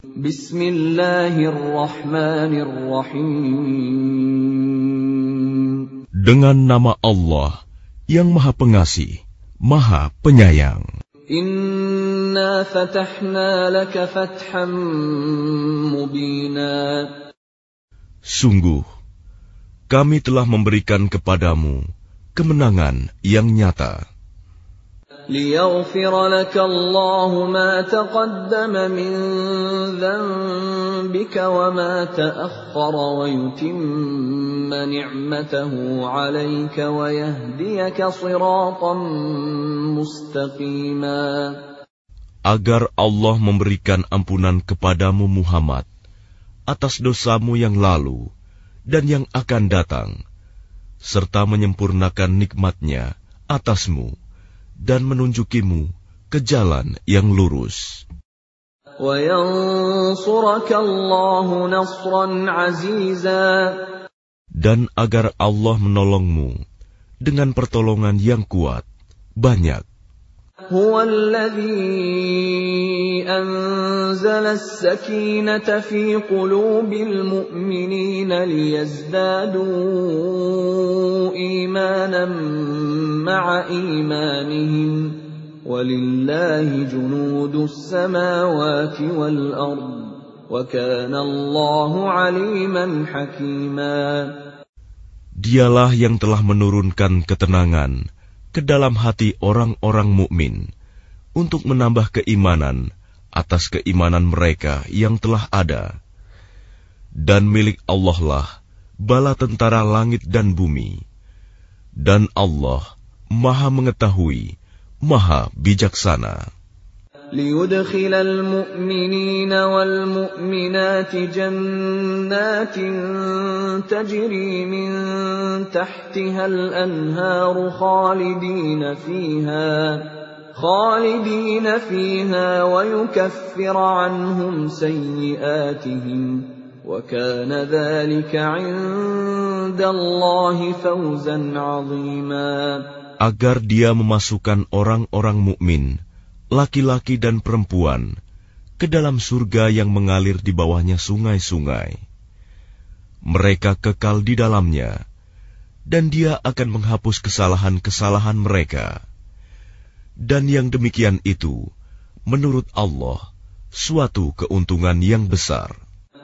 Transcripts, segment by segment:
Bismillahirrahmanirrahim. Dengan nama Allah yang Maha Pengasih, Maha Penyayang. Inna fatahna laka fatham mubina. Sungguh, kami telah memberikan kepadamu kemenangan yang nyata. ليغفر لك الله ما تقدم من ذنبك وما تأخر ويتم نعمته عليك ويهديك صراطا مستقيما Agar Allah memberikan ampunan kepadamu Muhammad atas dosamu yang lalu dan yang akan datang, serta menyempurnakan nikmatnya atasmu dan menunjukimu ke jalan yang lurus. Dan agar Allah menolongmu dengan pertolongan yang kuat, banyak. هُوَ الَّذِي أَنزَلَ السَّكِينَةَ فِي قُلُوبِ الْمُؤْمِنِينَ لِيَزْدَادُوا إِيمَانًا مَّعَ إِيمَانِهِمْ ۗ وَلِلَّهِ جُنُودُ السَّمَاوَاتِ وَالْأَرْضِ ۚ وَكَانَ اللَّهُ عَلِيمًا حَكِيمًا Dialah yang telah menurunkan ketenangan ke dalam hati orang-orang mukmin untuk menambah keimanan atas keimanan mereka yang telah ada. Dan milik Allah lah bala tentara langit dan bumi. Dan Allah Maha Mengetahui, Maha Bijaksana. ليدخل المؤمنين والمؤمنات جنات تجري من تحتها الانهار خالدين فيها خالدين فيها ويكفر عنهم سيئاتهم وكان ذلك عند الله فوزا عظيما agar dia memasukkan orang-orang mukmin laki-laki dan perempuan, ke dalam surga yang mengalir di bawahnya sungai-sungai. Mereka kekal di dalamnya, dan Dia akan menghapus kesalahan-kesalahan mereka. Dan yang demikian itu, menurut Allah, suatu keuntungan yang besar.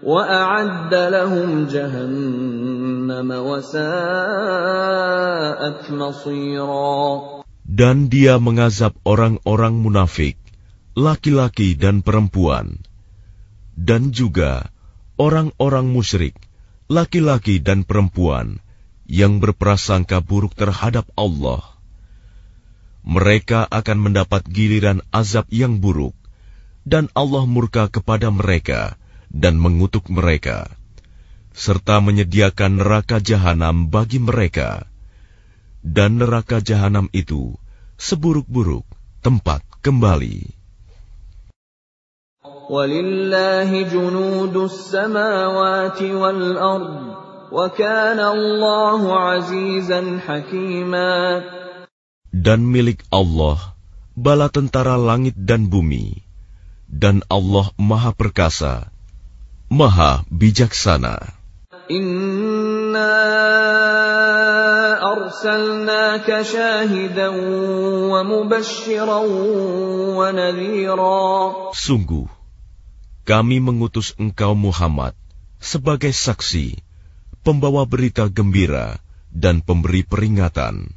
Dan dia mengazab orang-orang munafik, laki-laki dan perempuan, dan juga orang-orang musyrik, laki-laki dan perempuan yang berprasangka buruk terhadap Allah. Mereka akan mendapat giliran azab yang buruk, dan Allah murka kepada mereka dan mengutuk mereka, serta menyediakan neraka jahanam bagi mereka. Dan neraka jahanam itu seburuk-buruk tempat kembali. Dan milik Allah bala tentara langit dan bumi, dan Allah Maha Perkasa. Maha Bijaksana. Inna arsalnaka syahidan wa mubashiran wa nadhira. Sungguh, kami mengutus engkau Muhammad sebagai saksi, pembawa berita gembira dan pemberi peringatan.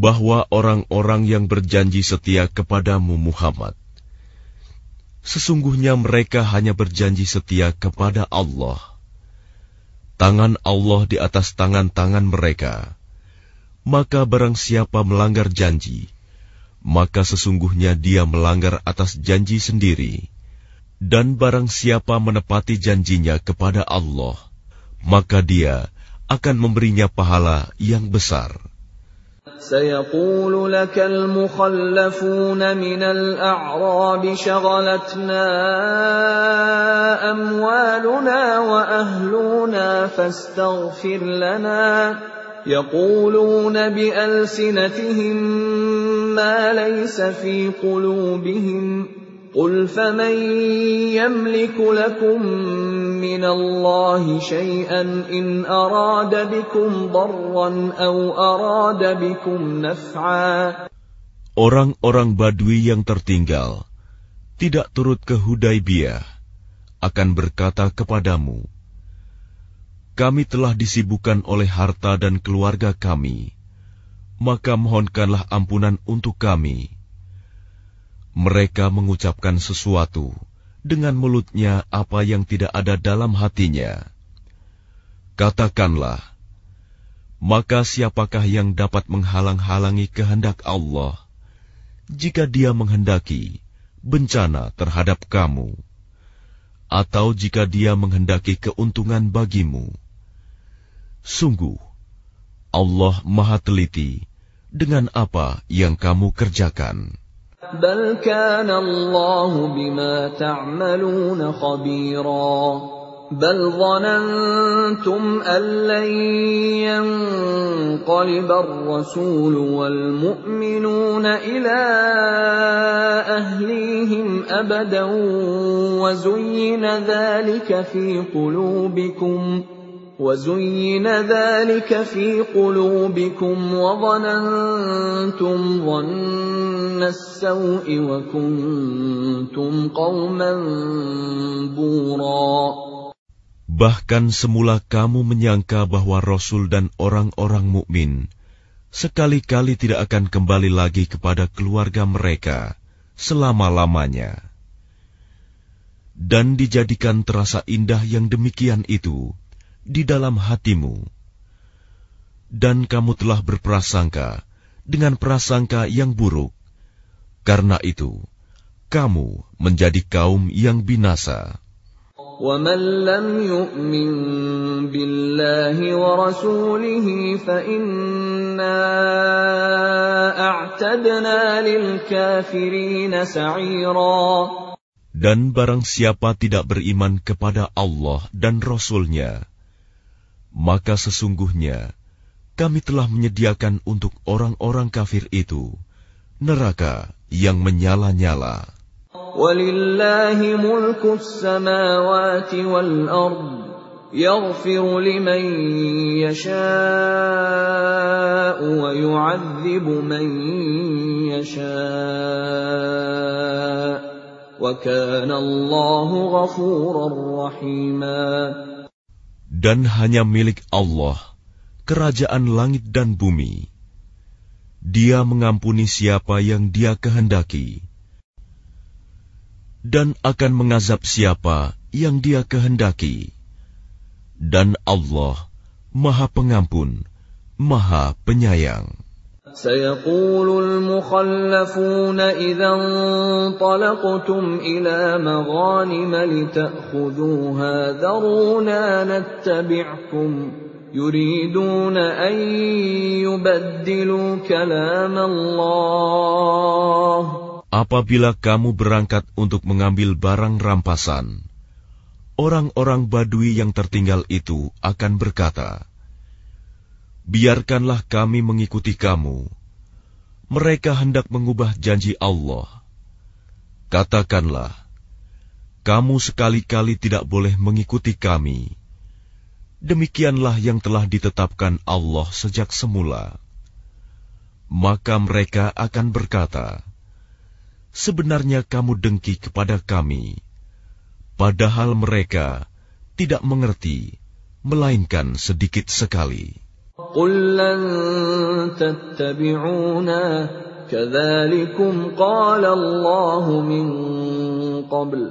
bahwa orang-orang yang berjanji setia kepadamu Muhammad, sesungguhnya mereka hanya berjanji setia kepada Allah. Tangan Allah di atas tangan-tangan mereka. Maka barang siapa melanggar janji, maka sesungguhnya dia melanggar atas janji sendiri. Dan barang siapa menepati janjinya kepada Allah, maka dia akan memberinya pahala yang besar. سيقول لك المخلفون من الاعراب شغلتنا اموالنا واهلنا فاستغفر لنا يقولون بالسنتهم ما ليس في قلوبهم قل فمن يملك لكم Orang-orang Badui yang tertinggal tidak turut ke Hudaybiyah akan berkata kepadamu, Kami telah disibukkan oleh harta dan keluarga kami, maka mohonkanlah ampunan untuk kami. Mereka mengucapkan sesuatu dengan mulutnya apa yang tidak ada dalam hatinya. Katakanlah, maka siapakah yang dapat menghalang-halangi kehendak Allah jika Dia menghendaki bencana terhadap kamu, atau jika Dia menghendaki keuntungan bagimu? Sungguh, Allah Maha Teliti dengan apa yang kamu kerjakan. بل كان الله بما تعملون خبيرا بل ظننتم ان لن ينقلب الرسول والمؤمنون الى اهليهم ابدا وزين ذلك في قلوبكم وزين ذلك في قلوبكم وظننتم ظن Bahkan semula kamu menyangka bahwa Rasul dan orang-orang mukmin sekali-kali tidak akan kembali lagi kepada keluarga mereka selama-lamanya. Dan dijadikan terasa indah yang demikian itu di dalam hatimu. Dan kamu telah berprasangka dengan prasangka yang buruk karena itu, kamu menjadi kaum yang binasa. Dan barang siapa tidak beriman kepada Allah dan Rasulnya, maka sesungguhnya kami telah menyediakan untuk orang-orang kafir itu neraka yang menyala-nyala. Dan hanya milik Allah, kerajaan langit dan bumi. Dia mengampuni siapa yang Dia kehendaki dan akan mengazab siapa yang Dia kehendaki. Dan Allah Maha Pengampun, Maha Penyayang. سيقول المخلفون إذا انطلقتم إلى مغانم لتأخذوها ذرونا نتبعكم يريدون أن يبدلوا كلام الله Apabila kamu berangkat untuk mengambil barang rampasan, orang-orang Badui yang tertinggal itu akan berkata, "Biarkanlah kami mengikuti kamu." Mereka hendak mengubah janji Allah. Katakanlah, "Kamu sekali-kali tidak boleh mengikuti kami." demikianlah yang telah ditetapkan Allah sejak semula. Maka mereka akan berkata, "Sebenarnya kamu dengki kepada kami, padahal mereka tidak mengerti, melainkan sedikit sekali." Katakanlah,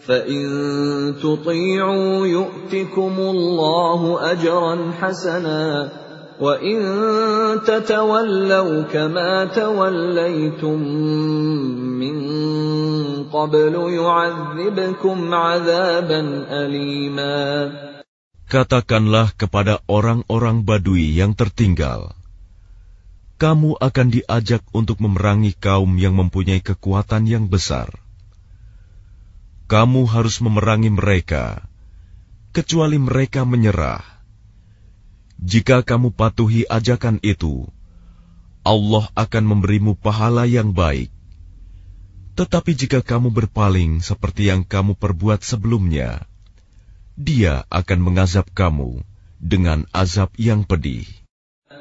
Katakanlah kepada orang-orang Badui yang tertinggal, kamu akan diajak untuk memerangi kaum yang mempunyai kekuatan yang besar kamu harus memerangi mereka, kecuali mereka menyerah. Jika kamu patuhi ajakan itu, Allah akan memberimu pahala yang baik. Tetapi jika kamu berpaling seperti yang kamu perbuat sebelumnya, Dia akan mengazab kamu dengan azab yang pedih.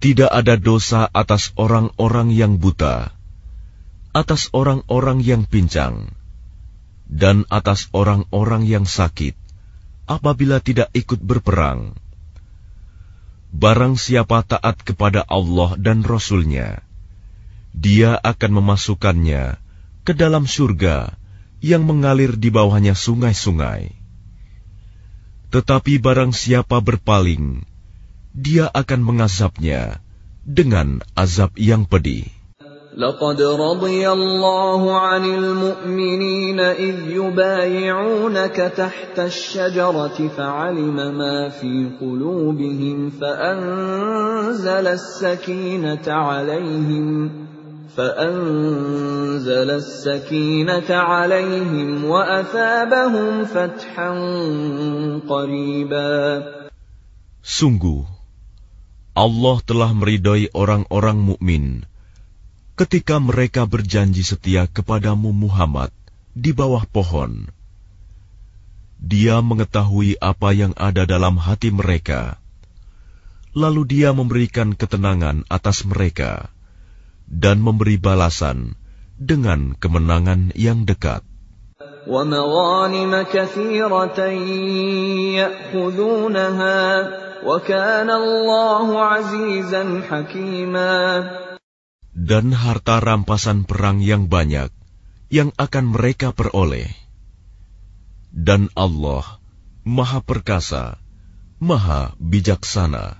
Tidak ada dosa atas orang-orang yang buta, atas orang-orang yang pincang, dan atas orang-orang yang sakit apabila tidak ikut berperang. Barang siapa taat kepada Allah dan Rasul-Nya, dia akan memasukkannya ke dalam surga yang mengalir di bawahnya sungai-sungai. Tetapi barang siapa berpaling, dia akan mengazabnya dengan azab yang pedih. لقد رضي الله عن المؤمنين إذ يبايعونك تحت الشجرة فعلم ما في قلوبهم فأنزل السكينة عليهم فأنزل السكينة عليهم وأثابهم فتحا قريبا Sungguh, Allah telah meridai orang-orang mukmin ketika mereka berjanji setia kepadamu Muhammad di bawah pohon. Dia mengetahui apa yang ada dalam hati mereka, lalu dia memberikan ketenangan atas mereka dan memberi balasan dengan kemenangan yang dekat. Dan harta rampasan perang yang banyak yang akan mereka peroleh. Dan Allah Maha Perkasa, Maha Bijaksana.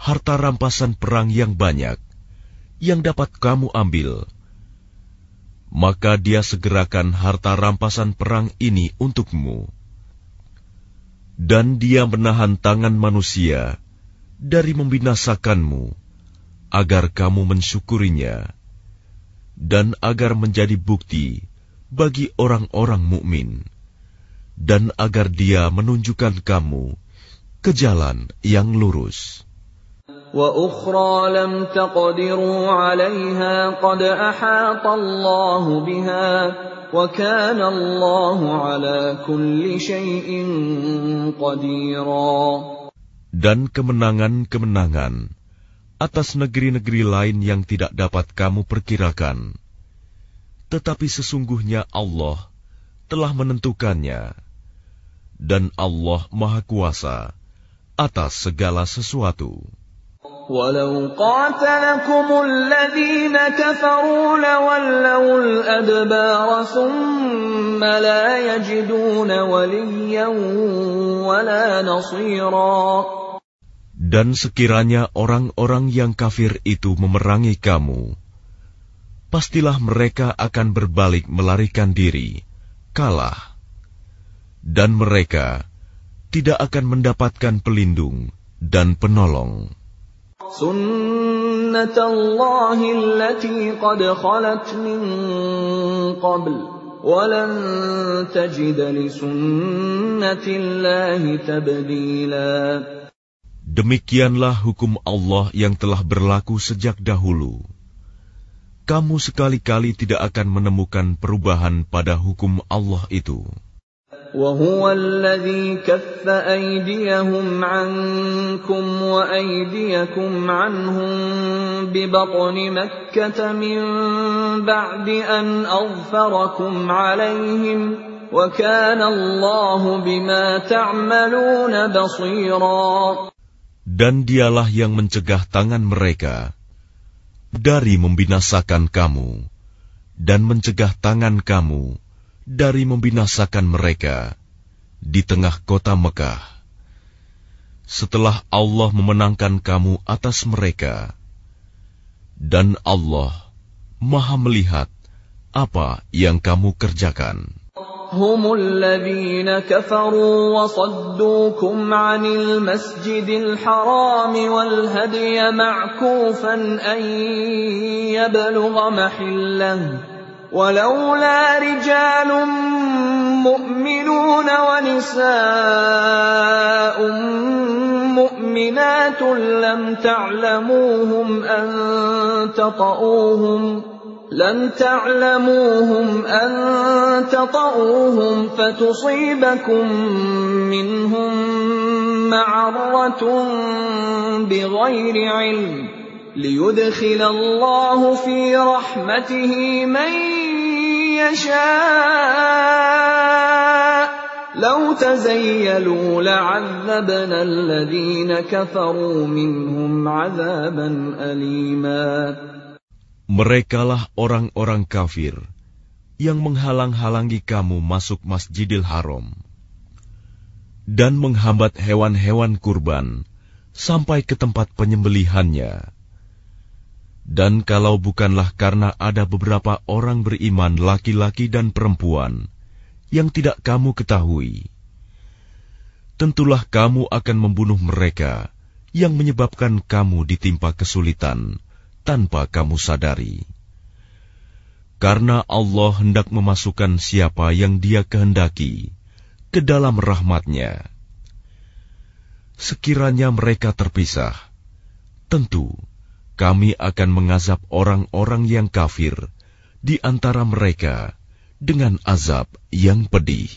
harta rampasan perang yang banyak yang dapat kamu ambil. Maka dia segerakan harta rampasan perang ini untukmu. Dan dia menahan tangan manusia dari membinasakanmu, agar kamu mensyukurinya, dan agar menjadi bukti bagi orang-orang mukmin, dan agar dia menunjukkan kamu ke jalan yang lurus. لم تقدروا عليها قد الله بها وكان الله على كل شيء قديرا dan kemenangan-kemenangan atas negeri-negeri lain yang tidak dapat kamu perkirakan tetapi sesungguhnya Allah telah menentukannya dan Allah Maha Kuasa atas segala sesuatu. ولو قاتلكم الذين كفروا لولوا الأدبار ثم لا يجدون وليا ولا نصيرا Dan sekiranya orang-orang yang kafir itu memerangi kamu, pastilah mereka akan berbalik melarikan diri, kalah. Dan mereka tidak akan mendapatkan pelindung dan penolong. Demikianlah hukum Allah yang telah berlaku sejak dahulu. Kamu sekali-kali tidak akan menemukan perubahan pada hukum Allah itu. وهو الذي كف أيديهم عنكم وأيديكم عنهم ببطن مكة من بعد أن أظفركم عليهم وكان الله بما تعملون بصيرا Dan dialah yang mencegah tangan mereka dari membinasakan kamu dan mencegah tangan kamu dari membinasakan mereka di tengah kota Mekah. Setelah Allah memenangkan kamu atas mereka, dan Allah Maha Melihat apa yang kamu kerjakan. هم الذين كفروا وصدوكم عن المسجد الحرام والهدي معكوفا أن يبلغ محله ولولا رجال مؤمنون ونساء مؤمنات لم تعلموهم أن تطؤوهم لم تعلموهم أن تطؤوهم فتصيبكم منهم معرة بغير علم ليدخل الله في رحمته من يشاء لو تزيلوا لعذبنا الذين كفروا منهم عذابا أليما lah orang-orang kafir yang menghalang-halangi kamu masuk Masjidil Haram dan menghambat hewan-hewan kurban sampai ke tempat penyembelihannya. Dan kalau bukanlah karena ada beberapa orang beriman, laki-laki dan perempuan, yang tidak kamu ketahui, tentulah kamu akan membunuh mereka yang menyebabkan kamu ditimpa kesulitan tanpa kamu sadari. Karena Allah hendak memasukkan siapa yang Dia kehendaki ke dalam rahmatnya. Sekiranya mereka terpisah, tentu kami akan mengazab orang-orang yang kafir di antara mereka dengan azab yang pedih.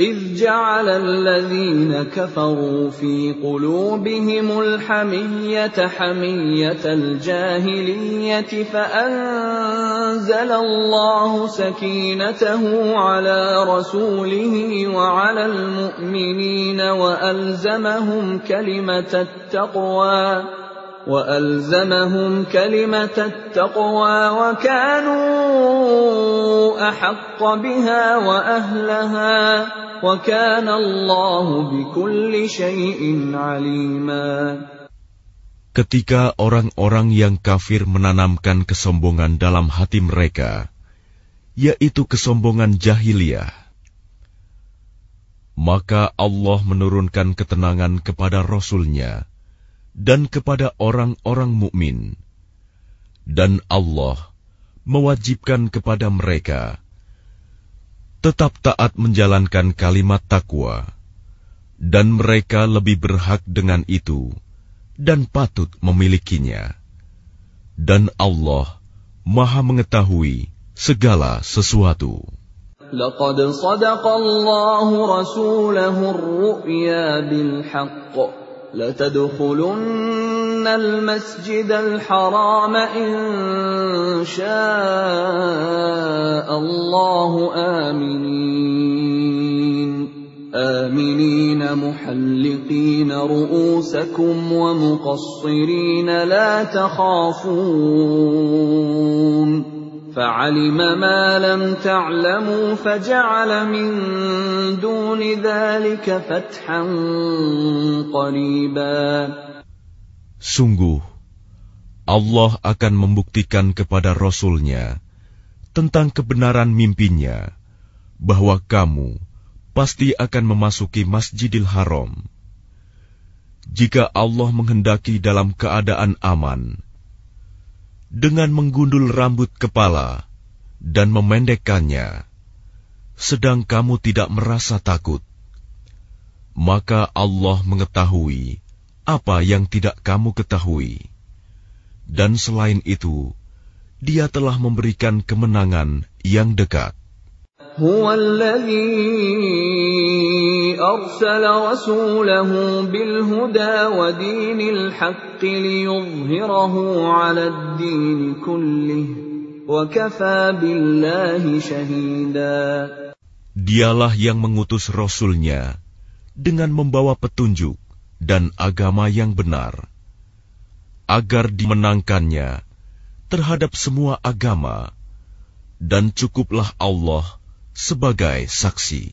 إذ جعل الذين كفروا في قلوبهم الحمية حمية الجاهلية فأنزل الله سكينته على رسوله وعلى المؤمنين وألزمهم كلمة التقوى وألزمهم كلمة التقوى وكانوا أحق بها وأهلها وكان الله بكل شيء عليما Ketika orang-orang yang kafir menanamkan kesombongan dalam hati mereka, yaitu kesombongan jahiliyah, maka Allah menurunkan ketenangan kepada Rasulnya. nya dan kepada orang-orang mukmin. Dan Allah mewajibkan kepada mereka tetap taat menjalankan kalimat takwa, dan mereka lebih berhak dengan itu dan patut memilikinya. Dan Allah Maha Mengetahui segala sesuatu. لتدخلن المسجد الحرام إن شاء الله آمنين آمنين محلقين رؤوسكم ومقصرين لا تخافون فعلم ما لم تعلموا فجعل من دون ذلك فتحا قريبا Sungguh, Allah akan membuktikan kepada Rasulnya tentang kebenaran mimpinya bahwa kamu pasti akan memasuki Masjidil Haram. Jika Allah menghendaki dalam keadaan aman, dengan menggundul rambut kepala dan memendekkannya, sedang kamu tidak merasa takut, maka Allah mengetahui apa yang tidak kamu ketahui, dan selain itu, Dia telah memberikan kemenangan yang dekat. أرسل رسوله Dialah yang mengutus Rasulnya dengan membawa petunjuk dan agama yang benar, agar dimenangkannya terhadap semua agama, dan cukuplah Allah sebagai saksi.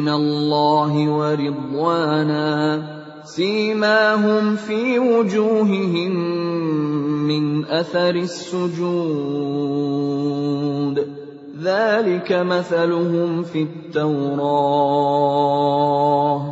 من الله ورضوانا سيماهم في وجوههم من اثر السجود ذلك مثلهم في التوراه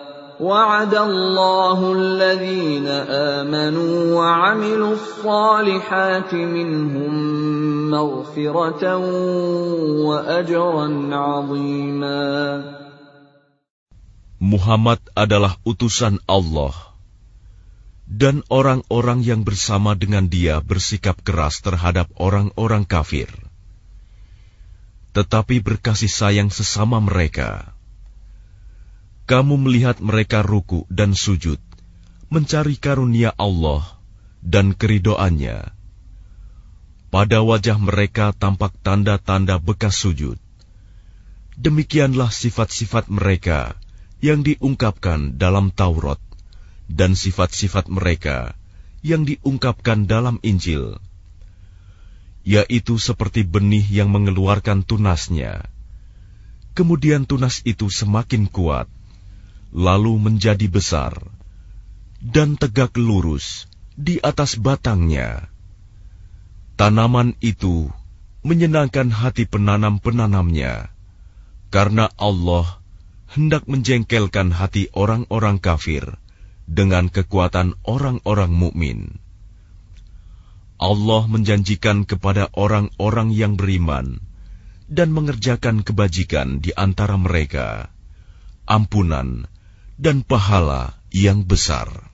وعد الله الذين آمنوا وعملوا الصالحات منهم مغفرة وأجرا عظيما Muhammad adalah utusan Allah dan orang-orang yang bersama dengan dia bersikap keras terhadap orang-orang kafir tetapi berkasih sayang sesama mereka kamu melihat mereka ruku dan sujud, mencari karunia Allah dan keridoannya. Pada wajah mereka tampak tanda-tanda bekas sujud. Demikianlah sifat-sifat mereka yang diungkapkan dalam Taurat dan sifat-sifat mereka yang diungkapkan dalam Injil, yaitu seperti benih yang mengeluarkan tunasnya. Kemudian tunas itu semakin kuat, lalu menjadi besar dan tegak lurus di atas batangnya. Tanaman itu menyenangkan hati penanam-penanamnya, karena Allah hendak menjengkelkan hati orang-orang kafir dengan kekuatan orang-orang mukmin. Allah menjanjikan kepada orang-orang yang beriman dan mengerjakan kebajikan di antara mereka ampunan dan pahala yang besar.